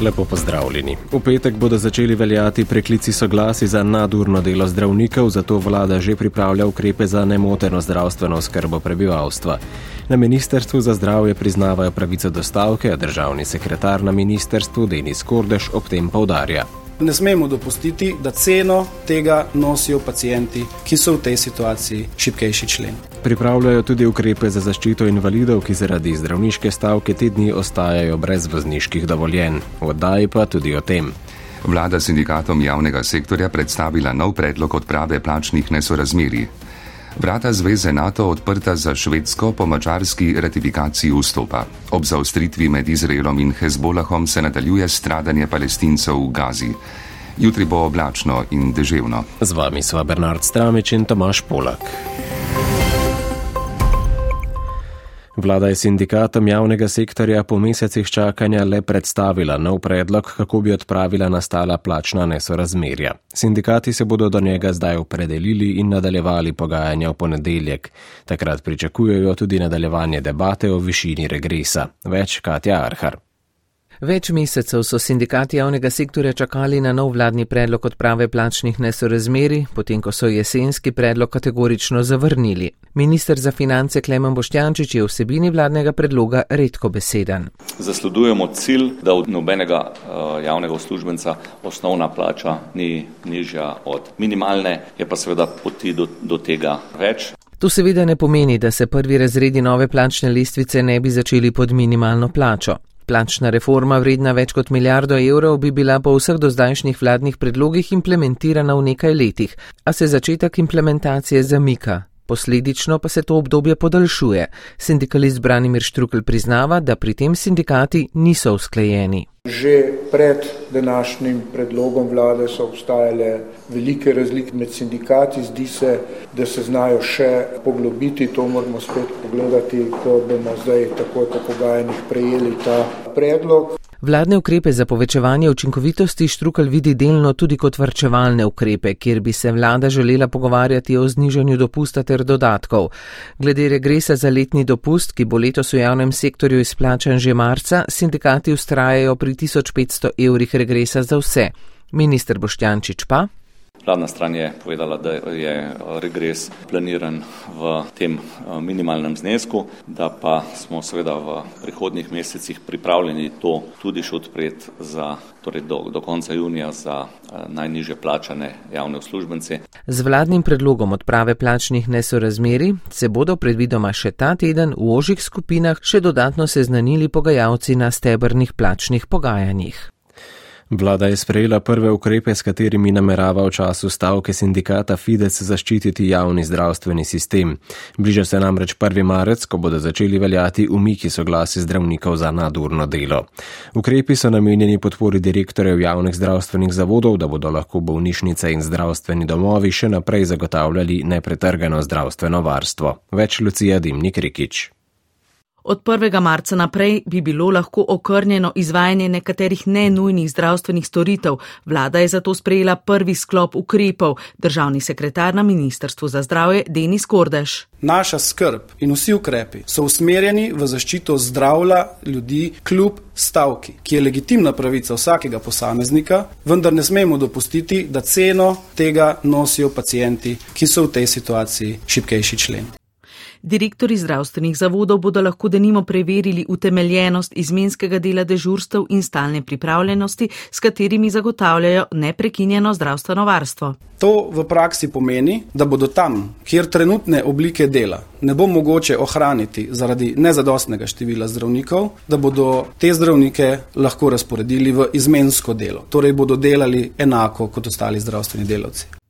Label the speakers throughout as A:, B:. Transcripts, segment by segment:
A: Lepo pozdravljeni. V petek bodo začeli veljati preklici soglasi za nadurno delo zdravnikov, zato vlada že pripravlja ukrepe za nemoteno zdravstveno skrbo prebivalstva. Na Ministrstvu za zdravje priznavajo pravico do stavke, a državni sekretar na ministrstvu Denis Kordeš ob tem povdarja.
B: Ne smemo dopustiti, da ceno tega nosijo pacijenti, ki so v tej situaciji šipkejši člen.
A: Pripravljajo tudi ukrepe za zaščito invalidov, ki zaradi zdravniške stavke te dni ostajajo brez vozniških dovoljenj. Oddaji pa tudi o tem.
C: Vlada sindikatom javnega sektorja predstavila nov predlog odprave plačnih nesorazmerij. Vrata zveze NATO odprta za švedsko po mačarski ratifikaciji vstopa. Ob zaustritvi med Izraelom in Hezbolahom se nadaljuje stradanje palestincev v Gazi. Jutri bo oblačno in deževno.
A: Z vami sva Bernard Stramič in Tomaš Polak. Vlada je sindikatom javnega sektorja po mesecih čakanja le predstavila nov predlog, kako bi odpravila nastala plačna nesorazmerja. Sindikati se bodo do njega zdaj opredelili in nadaljevali pogajanja v ponedeljek. Takrat pričakujejo tudi nadaljevanje debate o višini regresa. Več Katja Arhar.
D: Več mesecev so sindikati javnega sektorja čakali na nov vladni predlog odprave plačnih nesorazmeri, potem ko so jesenski predlog kategorično zavrnili. Minister za finance Klemen Boštjančič je vsebini vladnega predloga redko beseden.
E: Zasledujemo cilj, da od nobenega uh, javnega uslužbenca osnovna plača ni nižja od minimalne, je pa seveda poti do, do tega več.
D: To seveda ne pomeni, da se prvi razredi nove plačne listvice ne bi začeli pod minimalno plačo. Plačna reforma vredna več kot milijardo evrov bi bila po vseh dozdajšnjih vladnih predlogih implementirana v nekaj letih, a se začetek implementacije zamika. Posledično pa se to obdobje podaljšuje. Sindikalist Branimir Štrukel priznava, da pri tem sindikati niso usklejeni.
F: Že pred današnjim predlogom vlade so obstajale velike razlike med sindikati. Zdi se, da se znajo še poglobiti. To moramo spet pogledati, ko bomo zdaj tako po pogajanjih prejeli ta predlog.
D: Vladne ukrepe za povečevanje učinkovitosti Štrukel vidi delno tudi kot vrčevalne ukrepe, kjer bi se vlada želela pogovarjati o znižanju dopusta ter dodatkov. Glede regresa za letni dopust, ki bo letos v javnem sektorju izplačan že marca, sindikati ustrajajo pri 1500 evrih regresa za vse. Minister Boštjančič pa.
E: Vladna stran je povedala, da je regres planiran v tem eh, minimalnem znesku, da pa smo seveda v prihodnjih mesecih pripravljeni to tudi še odpreti za, torej do, do konca junija za eh, najniže plačane javne uslužbence.
D: Z vladnim predlogom odprave plačnih nesorazmeri se bodo predvidoma še ta teden v ožjih skupinah še dodatno seznanili pogajalci na stebrnih plačnih pogajanjih.
A: Vlada je sprejela prve ukrepe, s katerimi namerava v času stavke sindikata Fidesz zaščititi javni zdravstveni sistem. Bliža se namreč 1. marec, ko bodo začeli veljati umiki soglasi zdravnikov za nadurno delo. Ukrepi so namenjeni podpori direktorjev javnih zdravstvenih zavodov, da bodo lahko bolnišnice in zdravstveni domovi še naprej zagotavljali nepretrgano zdravstveno varstvo. Več Lucija Dimnik Rikič.
G: Od 1. marca naprej bi bilo lahko okrnjeno izvajanje nekaterih nenujnih zdravstvenih storitev. Vlada je zato sprejela prvi sklop ukrepov. Državni sekretar na Ministrstvu za zdravje Denis Kordeš.
B: Naša skrb in vsi ukrepi so usmerjeni v zaščito zdravja ljudi kljub stavki, ki je legitimna pravica vsakega posameznika, vendar ne smemo dopustiti, da ceno tega nosijo pacijenti, ki so v tej situaciji šipkejši člen.
G: Direktori zdravstvenih zavodov bodo lahko denimo preverili utemeljenost izmenskega dela dežurstev in stalne pripravljenosti, s katerimi zagotavljajo neprekinjeno zdravstveno varstvo.
B: To v praksi pomeni, da bodo tam, kjer trenutne oblike dela ne bo mogoče ohraniti zaradi nezadostnega števila zdravnikov, da bodo te zdravnike lahko razporedili v izmensko delo, torej bodo delali enako kot ostali zdravstveni delavci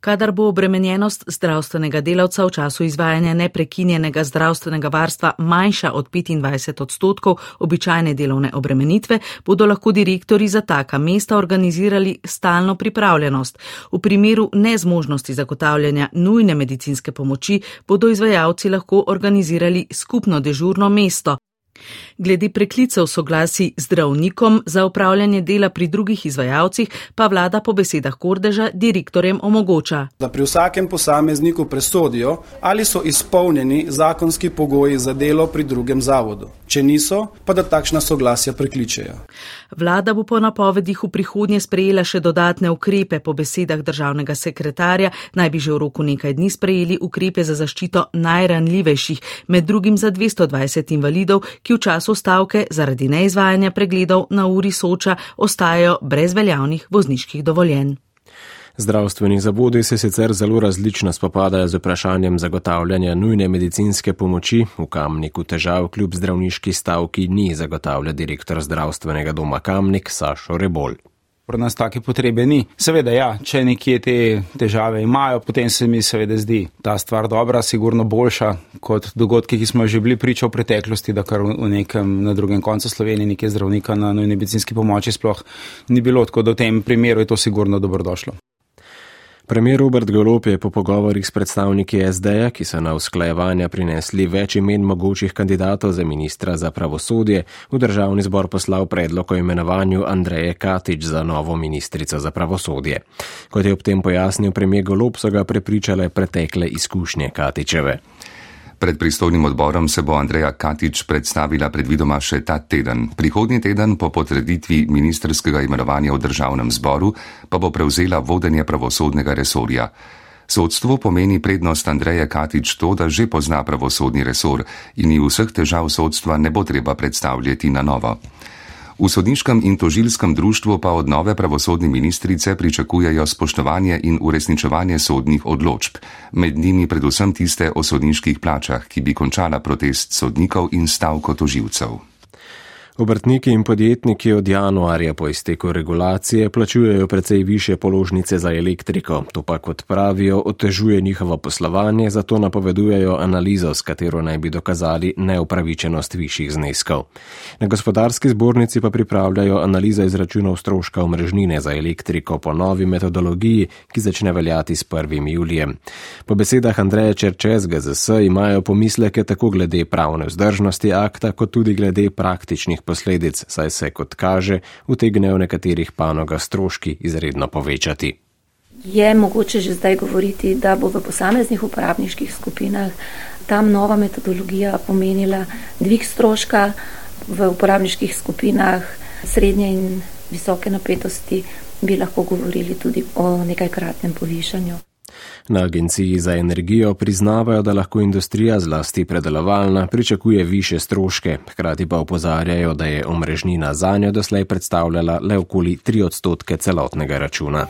G: kadar bo obremenjenost zdravstvenega delavca v času izvajanja neprekinjenega zdravstvenega varstva manjša od 25 odstotkov običajne delovne obremenitve, bodo lahko direktori za taka mesta organizirali stalno pripravljenost. V primeru nezmožnosti zagotavljanja nujne medicinske pomoči bodo izvajalci lahko organizirali skupno dežurno mesto. Glede preklicev soglasi zdravnikom za upravljanje dela pri drugih izvajalcih pa vlada po besedah Kordeža direktorjem omogoča.
B: Da pri vsakem posamezniku presodijo, ali so izpolnjeni zakonski pogoji za delo pri drugem zavodu. Če niso, pa da takšna soglasja prekličejo.
G: Vlada bo po napovedih v prihodnje sprejela še dodatne ukrepe. Po besedah državnega sekretarja naj bi že v roku nekaj dni sprejeli ukrepe za zaščito najranljivejših, med drugim za 220 invalidov, ki v času stavke zaradi neizvajanja pregledov na uri soča ostajajo brez veljavnih vozniških dovoljenj.
A: Zdravstveni zavodi se sicer zelo različno spopadajo z vprašanjem zagotavljanja nujne medicinske pomoči. V Kamniku težav kljub zdravniški stavki ni zagotavlja direktor zdravstvenega doma Kamnik Sašo Rebol
H: pri nas take potrebe ni. Seveda, ja, če nekje te težave imajo, potem se mi seveda zdi ta stvar dobra, sigurno boljša kot dogodki, ki smo že bili priča v preteklosti, da kar v nekem na drugem koncu Slovenije nekaj zdravnika na nujni medicinski pomoči sploh ni bilo, tako da v tem primeru je to sigurno dobrodošlo.
A: Premijer Robert Golop je po pogovorih s predstavniki SD-ja, ki so na usklajevanja prinesli več imen mogočih kandidatov za ministra za pravosodje, v državni zbor poslal predlog o imenovanju Andreje Katič za novo ministrico za pravosodje. Kot je ob tem pojasnil premijer Golop, so ga prepričale pretekle izkušnje Katičeve.
C: Pred pristojnim odborom se bo Andreja Katič predstavila predvidoma še ta teden. Prihodnji teden po potreditvi ministerskega imenovanja v državnem zboru pa bo prevzela vodenje pravosodnega resorja. Sodstvo pomeni prednost Andreje Katič to, da že pozna pravosodni resor in ji vseh težav sodstva ne bo treba predstavljati na novo. V sodniškem in tožilskem društvu pa od nove pravosodne ministrice pričakujejo spoštovanje in uresničevanje sodnih odločb, med njimi predvsem tiste o sodniških plačah, ki bi končala protest sodnikov in stavko tožilcev.
A: Obrtniki in podjetniki od januarja po izteku regulacije plačujejo precej više položnice za elektriko. To pa, kot pravijo, otežuje njihovo poslovanje, zato napovedujejo analizo, s katero naj bi dokazali neupravičenost višjih zneskov. Na gospodarski zbornici pa pripravljajo analizo izračunov stroška omrežnine za elektriko po novi metodologiji, ki začne veljati s 1. julijem. Po besedah Andreja Čerčez GZS imajo pomisleke tako glede pravne vzdržnosti akta, kot tudi glede praktičnih posledic, saj se, kot kaže, utegnejo v nekaterih panogah stroški izredno povečati.
I: Je mogoče že zdaj govoriti, da bo v posameznih uporabniških skupinah tam nova metodologija pomenila dvig stroška v uporabniških skupinah srednje in visoke napetosti, bi lahko govorili tudi o nekajkratnem povišanju.
A: Na agenciji za energijo priznavajo, da lahko industrija zlasti predelovalna pričakuje više stroške, hkrati pa upozarjajo, da je omrežnina za njo doslej predstavljala le okoli 3 odstotke celotnega računa.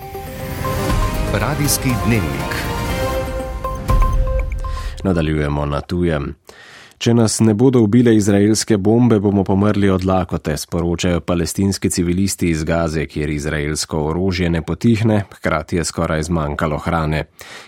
A: Radijski dnevnik. Nadaljujemo na tujem. Če nas ne bodo ubile izraelske bombe, bomo pomrli od lakote, sporočajo palestinski civilisti iz Gaze, kjer izraelsko orožje ne potihne, hkrati je skoraj zmanjkalo hrane.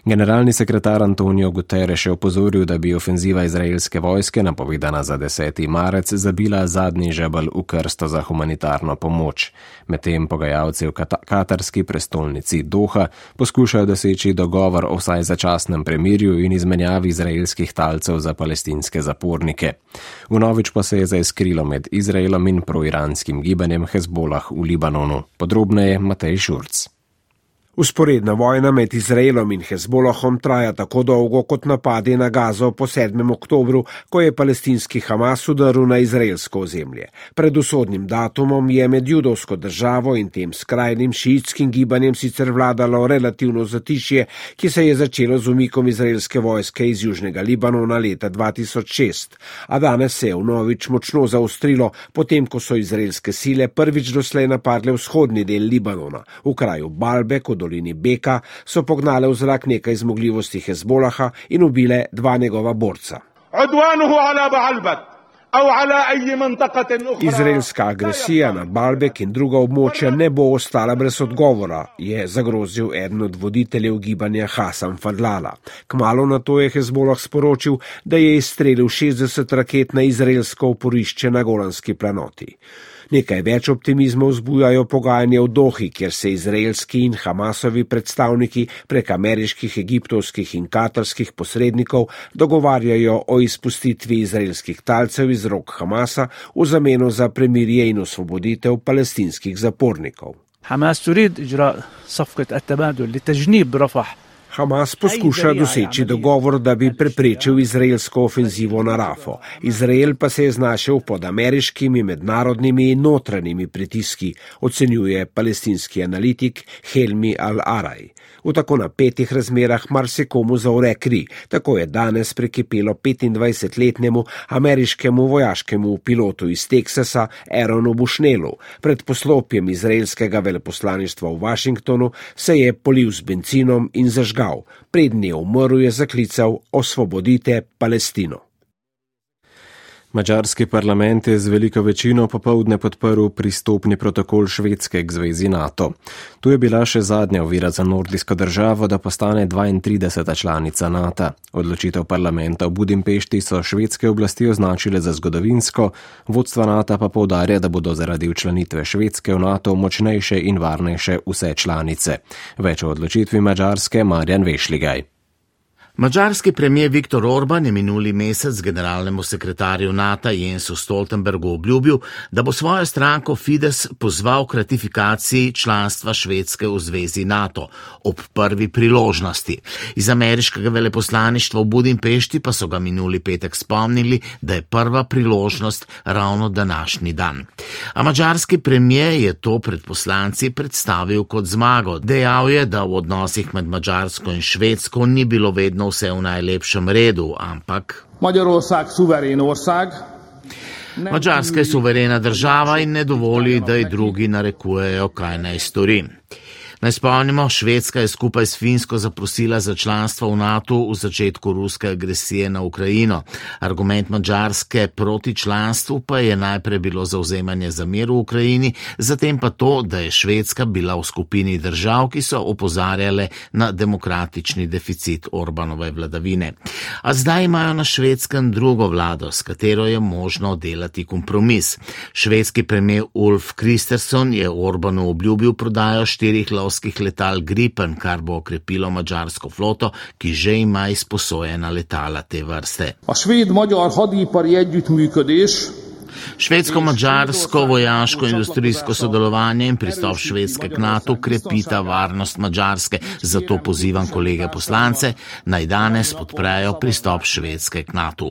A: Generalni sekretar Antonijo Guterres je opozoril, da bi ofenziva izraelske vojske, napovedana za 10. marec, zabila zadnji žebel v krsto za humanitarno pomoč. Medtem pogajalci v katarski prestolnici Doha poskušajo doseči dogovor o vsaj začasnem premirju in izmenjavi izraelskih talcev za palestinske zapornike zapornike. Vnovič pa se je zaiskrilo med Izraelom in proiranskim gibanjem Hezbolah v Libanonu. Podrobneje Matej Šurc.
J: Usporedna vojna med Izraelom in Hezbolahom traja tako dolgo kot napadi na Gazo po 7. oktobru, ko je palestinski Hamas udaril na izraelsko ozemlje. Pred usodnim datumom je med judovsko državo in tem skrajnim šiitskim gibanjem sicer vladalo relativno zatišje, ki se je začelo z umikom izraelske vojske iz Južnega Libanona leta 2006. A danes se je vnovič močno zaostrilo, potem ko so izraelske sile prvič doslej napadle vzhodni del Libanona, v kraju Balbe, kot dolini Beka so pognale v zrak nekaj zmogljivosti Hezbolaha in ubile dva njegova borca. Izraelska agresija na Balbek in druga območja ne bo ostala brez odgovora, je zagrozil eden od voditeljev gibanja Hasan Fadlala. Kmalo na to je Hezbolah sporočil, da je izstrelil 60 raket na izraelsko oporišče na Golanski planoti. Nekaj več optimizma vzbujajo pogajanje v Dohi, kjer se izraelski in Hamasovi predstavniki prek ameriških, egiptovskih in katarskih posrednikov dogovarjajo o izpustitvi izraelskih talcev iz rok Hamasa v zameno za premirje in osvoboditev palestinskih zapornikov.
K: حماس تريد إجراء صفقة التبادل لتجنيب رفح
J: Hamas poskuša doseči dogovor, da bi preprečil izraelsko ofenzivo na Rafo. Izrael pa se je znašel pod ameriškimi, mednarodnimi in notranjimi pritiski, ocenjuje palestinski analitik Helmi Al-Araj. V tako napetih razmerah marsikomu zaure kri, tako je danes prekipelo 25-letnemu ameriškemu vojaškemu pilotu iz Teksasa Aaronu Bushnelu. Pred poslopjem izraelskega veleposlaništva v Washingtonu se je polil z benzinom in zažgal žgal, prednji umrl, je zaklical: Osvobodite Palestino.
A: Mačarski parlament je z veliko večino popovdne podprl pristopni protokol Švedske k zvezi NATO. Tu je bila še zadnja ovira za nordijsko državo, da postane 32. članica NATO. Odločitev parlamenta v Budimpešti so švedske oblasti označile za zgodovinsko, vodstva NATO pa povdarja, da bodo zaradi učlanitve Švedske v NATO močnejše in varnejše vse članice. Več o odločitvi Mačarske Marjan Vešligaj.
L: Mačarski premijer Viktor Orban je minuli mesec generalnemu sekretarju NATO Jensu Stoltenbergu obljubil, da bo svojo stranko Fides pozval k ratifikaciji članstva Švedske v zvezi NATO ob prvi priložnosti. Iz ameriškega veleposlaništva v Budimpešti pa so ga minuli petek spomnili, da je prva priložnost ravno današnji dan. A mačarski premijer je to pred poslanci predstavil kot zmago. Dejal je, da v odnosih med Mačarsko in Švedsko ni bilo vedno vse v najlepšem redu, ampak.
M: Magyarország suverén ország.
L: Mačarska je suverena država in ne dovoli, da ji drugi narekujejo, kaj naj stori. Naj spomnimo, Švedska je skupaj s Finsko zaprosila za članstvo v NATO v začetku ruske agresije na Ukrajino. Argument Mačarske proti članstvu pa je najprej bilo zauzemanje za mir v Ukrajini, zatem pa to, da je Švedska bila v skupini držav, ki so opozarjale na demokratični deficit Orbanove vladavine. A zdaj imajo na švedskem drugo vlado, s katero je možno delati kompromis. Švedski premijer Ulf Kristersson je Orbanu obljubil prodajo štirih lovskih letalskih letal Gripen, kar bo okrepilo mačarsko floto, ki že ima izposojena letala te vrste. Švedsko-mačarsko vojaško industrijsko sodelovanje in pristop Švedske k NATO krepita varnost Mačarske, zato pozivam kolege poslance, naj danes podprejo pristop Švedske k NATO.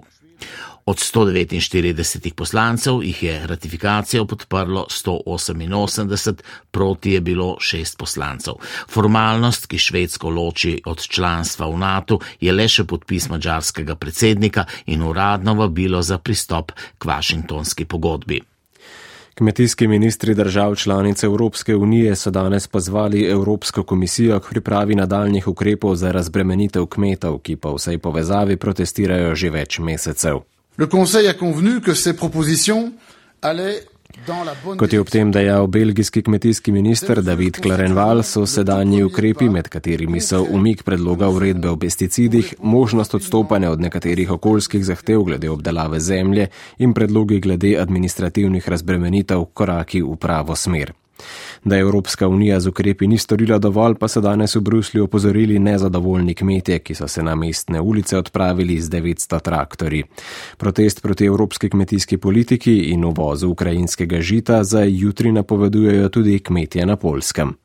L: Od 149 poslancev jih je ratifikacijo podprlo 188, proti je bilo šest poslancev. Formalnost, ki Švedsko loči od članstva v NATO, je le še podpis mađarskega predsednika in uradno vabilo za pristop k Washingtonski pogodbi.
A: Kmetijski ministri držav članice Evropske unije so danes pozvali Evropsko komisijo k pripravi nadaljnih ukrepov za razbremenitev kmetov, ki pa v vsej povezavi protestirajo že več mesecev.
N: Le Conseil a convenu que ces propositions allaient
A: Kot je ob tem dejal belgijski kmetijski minister David Klarenval, so sedanji ukrepi, med katerimi so umik predloga uredbe o pesticidih, možnost odstopanja od nekaterih okoljskih zahtev glede obdelave zemlje in predlogi glede administrativnih razbremenitev koraki v pravo smer. Da Evropska unija z ukrepi ni storila dovolj, pa so danes v Bruslju opozorili nezadovoljni kmetje, ki so se na mestne ulice odpravili z 900 traktori. Protest proti evropski kmetijski politiki in uvozu ukrajinskega žita za jutri napovedujejo tudi kmetje na Polskem.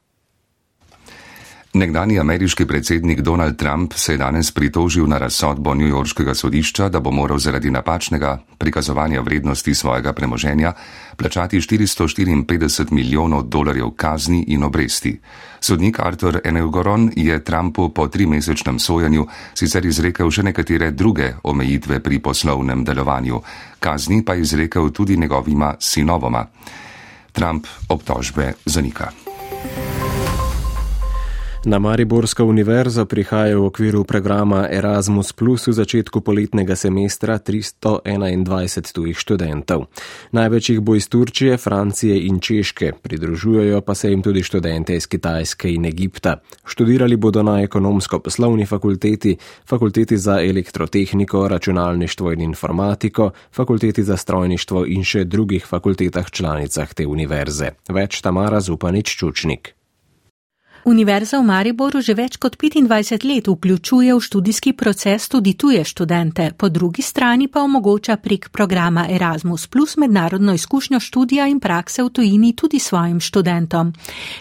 C: Nekdani ameriški predsednik Donald Trump se je danes pritožil na razsodbo Newyorškega sodišča, da bo moral zaradi napačnega prikazovanja vrednosti svojega premoženja plačati 454 milijonov dolarjev kazni in obresti. Sodnik Arthur Enelgoron je Trumpu po trimesečnem sojanju sicer izrekel še nekatere druge omejitve pri poslovnem delovanju, kazni pa je izrekel tudi njegovima sinovoma. Trump obtožbe zanika.
A: Na Mariborsko univerzo prihaja v okviru programa Erasmus Plus v začetku poletnega semestra 321 tujih študentov. Največ jih bo iz Turčije, Francije in Češke, pridružujejo pa se jim tudi študente iz Kitajske in Egipta. Študirali bodo na ekonomsko-poslovni fakulteti, fakulteti za elektrotehniko, računalništvo in informatiko, fakulteti za strojništvo in še drugih fakultetah članicah te univerze. Več Tamara Zupanič Čučnik.
D: Univerza v Mariboru že več kot 25 let vključuje v študijski proces tudi tuje študente, po drugi strani pa omogoča prek programa Erasmus Plus mednarodno izkušnjo študija in prakse v tujini tudi svojim študentom.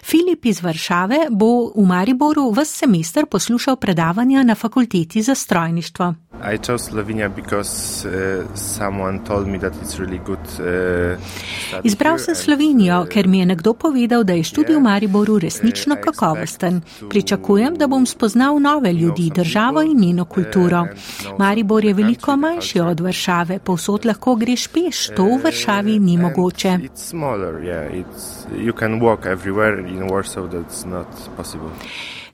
D: Filip iz Varšave bo v Mariboru vse semester poslušal predavanja na fakulteti za strojništvo. I chose Slovenia because uh, someone told me that it's really good. Uh, Izbral sem Slovenijo, uh, ker mi je nekdo povedal, da je študij v Mariboru resnično uh, kakovosten. Pričakujem, da bom spoznal nove ljudi, državo in njeno kulturo. Maribor je veliko manjši od Varšave, povsod lahko greš peš, to v Varšavi ni mogoče. Smaller, yeah,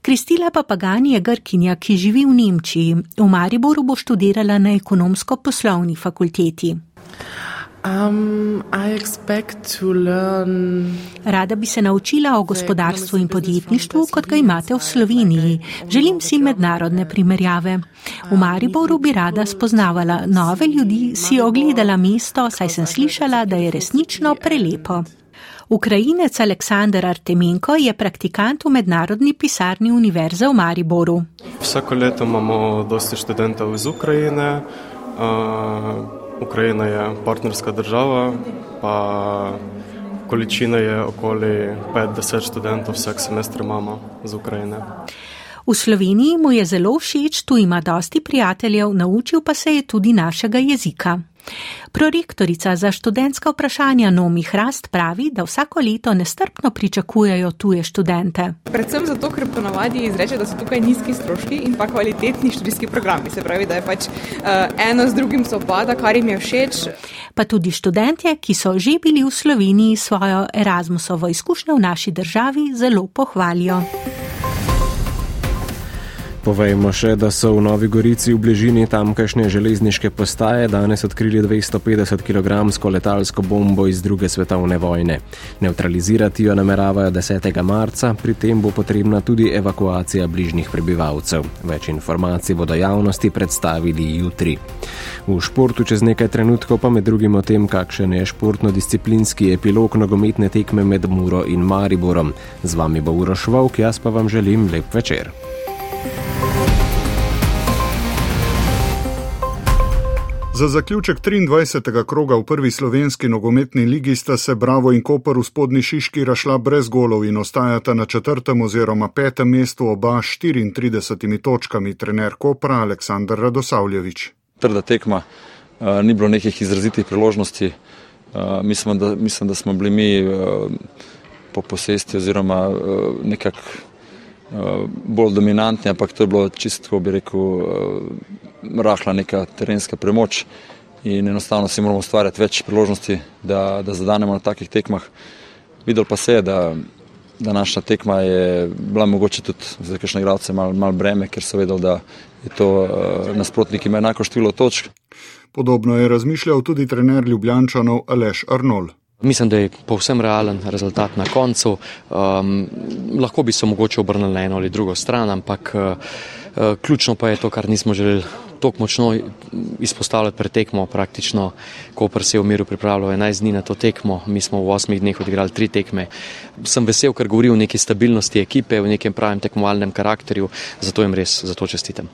D: Kristila Papagani je Grkinja, ki živi v Nemčiji. V Mariboru bo študirala na ekonomsko-poslovni fakulteti. Um, learn... Rada bi se naučila o gospodarstvu in podjetništvu, kot ga imate v Sloveniji. Želim si mednarodne primerjave. V Mariboru bi rada spoznavala nove ljudi, si ogledala mesto, saj sem slišala, da je resnično prelepo. Ukrajinec Aleksandr Artemenko je praktikant v mednarodni pisarni Univerze v Mariboru.
O: Vsako leto imamo dosti študentov iz Ukrajine. Uh, Ukrajina je partnerska država, pa količina je okoli 50 študentov vsak semester imamo z Ukrajine.
D: V Sloveniji mu je zelo všeč, tu ima dosti prijateljev, naučil pa se je tudi našega jezika. Prorektorica za študentska vprašanja Nomi Hrast pravi, da vsako leto nestrpno pričakujejo tuje študente.
P: Predvsem zato, ker ponavadi izreče, da so tukaj nizki stroški in pa kvalitetni študijski programi. Se pravi, da je pač uh, eno z drugim sopada, kar jim je všeč.
D: Pa tudi študentje, ki so že bili v Sloveniji svojo Erasmusovo izkušnjo v naši državi, zelo pohvalijo.
A: Povejmo še, da so v Novi Gorici v bližini tamkajšnje železniške postaje danes odkrili 250 kg letalsko bombo iz druge svetovne vojne. Neutralizirati jo nameravajo 10. marca, pri tem bo potrebna tudi evakuacija bližnjih prebivalcev. Več informacij bodo javnosti predstavili jutri. V športu čez nekaj trenutkov pa med drugim o tem, kakšen je športno-disciplinski epilog nogometne tekme med Muro in Mariborom. Z vami bo Uroš Vovk, jaz pa vam želim lep večer.
Q: Za zaključek 23. kroga v prvi slovenski nogometni ligi sta se Bravo in Koper v spodnji Šiški rašla brez golov in ostajata na četrtem oziroma petem mestu oba 34 točkami, trener Kopra Aleksandr Radosavljevič.
R: Trda tekma, uh, ni bilo nekih izrazitih priložnosti. Uh, mislim, da, mislim, da smo bili mi uh, po posesti oziroma nekako bolj dominantni, ampak to je bilo čisto, kako bi rekel. Uh, rahla neka terenska premoč in enostavno si moramo ustvarjati več priložnosti, da, da zadanemo na takih tekmah. Videl pa se je, da, da naša tekma je bila mogoče tudi za kakšne igralce malo mal breme, ker so vedeli, da je to uh, nasprotnik ima enako število točk.
Q: Podobno je razmišljal tudi trener Ljubljančanov Aleš Arnol.
S: Mislim, da je povsem realen rezultat na koncu. Um, lahko bi se mogoče obrnili na eno ali drugo stran, ampak uh, uh, ključno pa je to, kar nismo želeli tako močno izpostavljati pred tekmo. Praktično, ko se je v miru pripravljalo 11 dni na to tekmo, mi smo v 8 dneh odigrali tri tekme. Sem vesel, ker govori o neki stabilnosti ekipe, o nekem pravem tekmovalnem karakterju, zato jim res za to čestitam.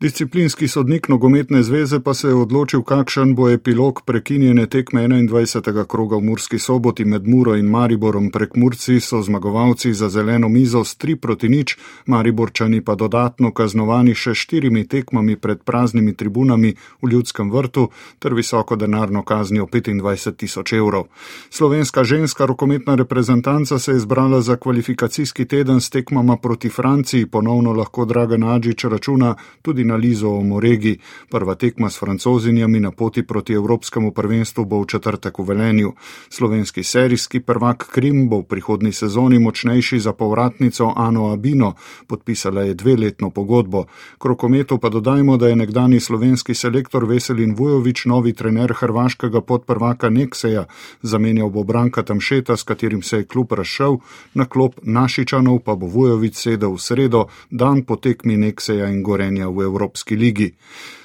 Q: Disciplinski sodnik nogometne zveze pa se je odločil, kakšen bo epilog prekinjene tekme 21. kroga v Murski soboti med Muro in Mariborom. Prek Murci so zmagovalci za zeleno mizo s 3 proti nič, Mariborčani pa dodatno kaznovani še štirimi tekmami pred praznimi tribunami v ljudskem vrtu ter visoko denarno kaznijo 25 tisoč evrov. Slovenska ženska rokometna reprezentanca se je zbrala za kvalifikacijski teden s tekmama proti Franciji, ponovno lahko Dragan Adžič računa tudi finalizo o Moregi. Prva tekma s francozinjami na poti proti Evropskemu prvenstvu bo v četrtek v Velenju. Slovenski serijski prvak Krim bo v prihodni sezoni močnejši za povratnico Ano Abino, podpisala je dveletno pogodbo. Krokometu pa dodajmo, da je nekdani slovenski selektor Veselin Vujovič, novi trener hrvaškega podprvaka Nekseja, zamenjal bo Branka Tamšeta, s katerim se je klub razšel, na klop Našičanov pa bo Vujovič sedel v sredo, dan po tekmi Nekseja in Gorenja v Evropski ligi.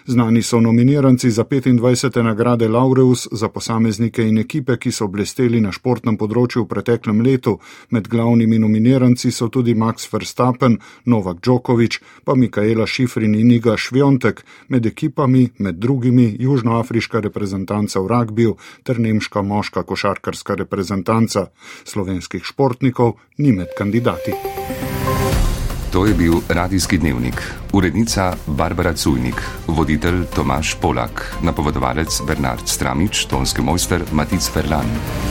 Q: Znani so nominiranci za 25. nagrade Laureus za posameznike in ekipe, ki so blesteli na športnem področju v preteklem letu. Med glavnimi nominiranci so tudi Max Verstappen, Novak Djokovic, pa Mikaela Šifrin in Iga Švjontek, med ekipami med drugimi južnoafriška reprezentanca v ragbiju ter nemška moška košarkarska reprezentanca. Slovenskih športnikov ni med kandidati.
C: To je bil radijski dnevnik. Urednica Barbara Cujnik, voditelj Tomaš Polak, napovedovalec Bernard Stramič, tonski mojster Matic Ferlan.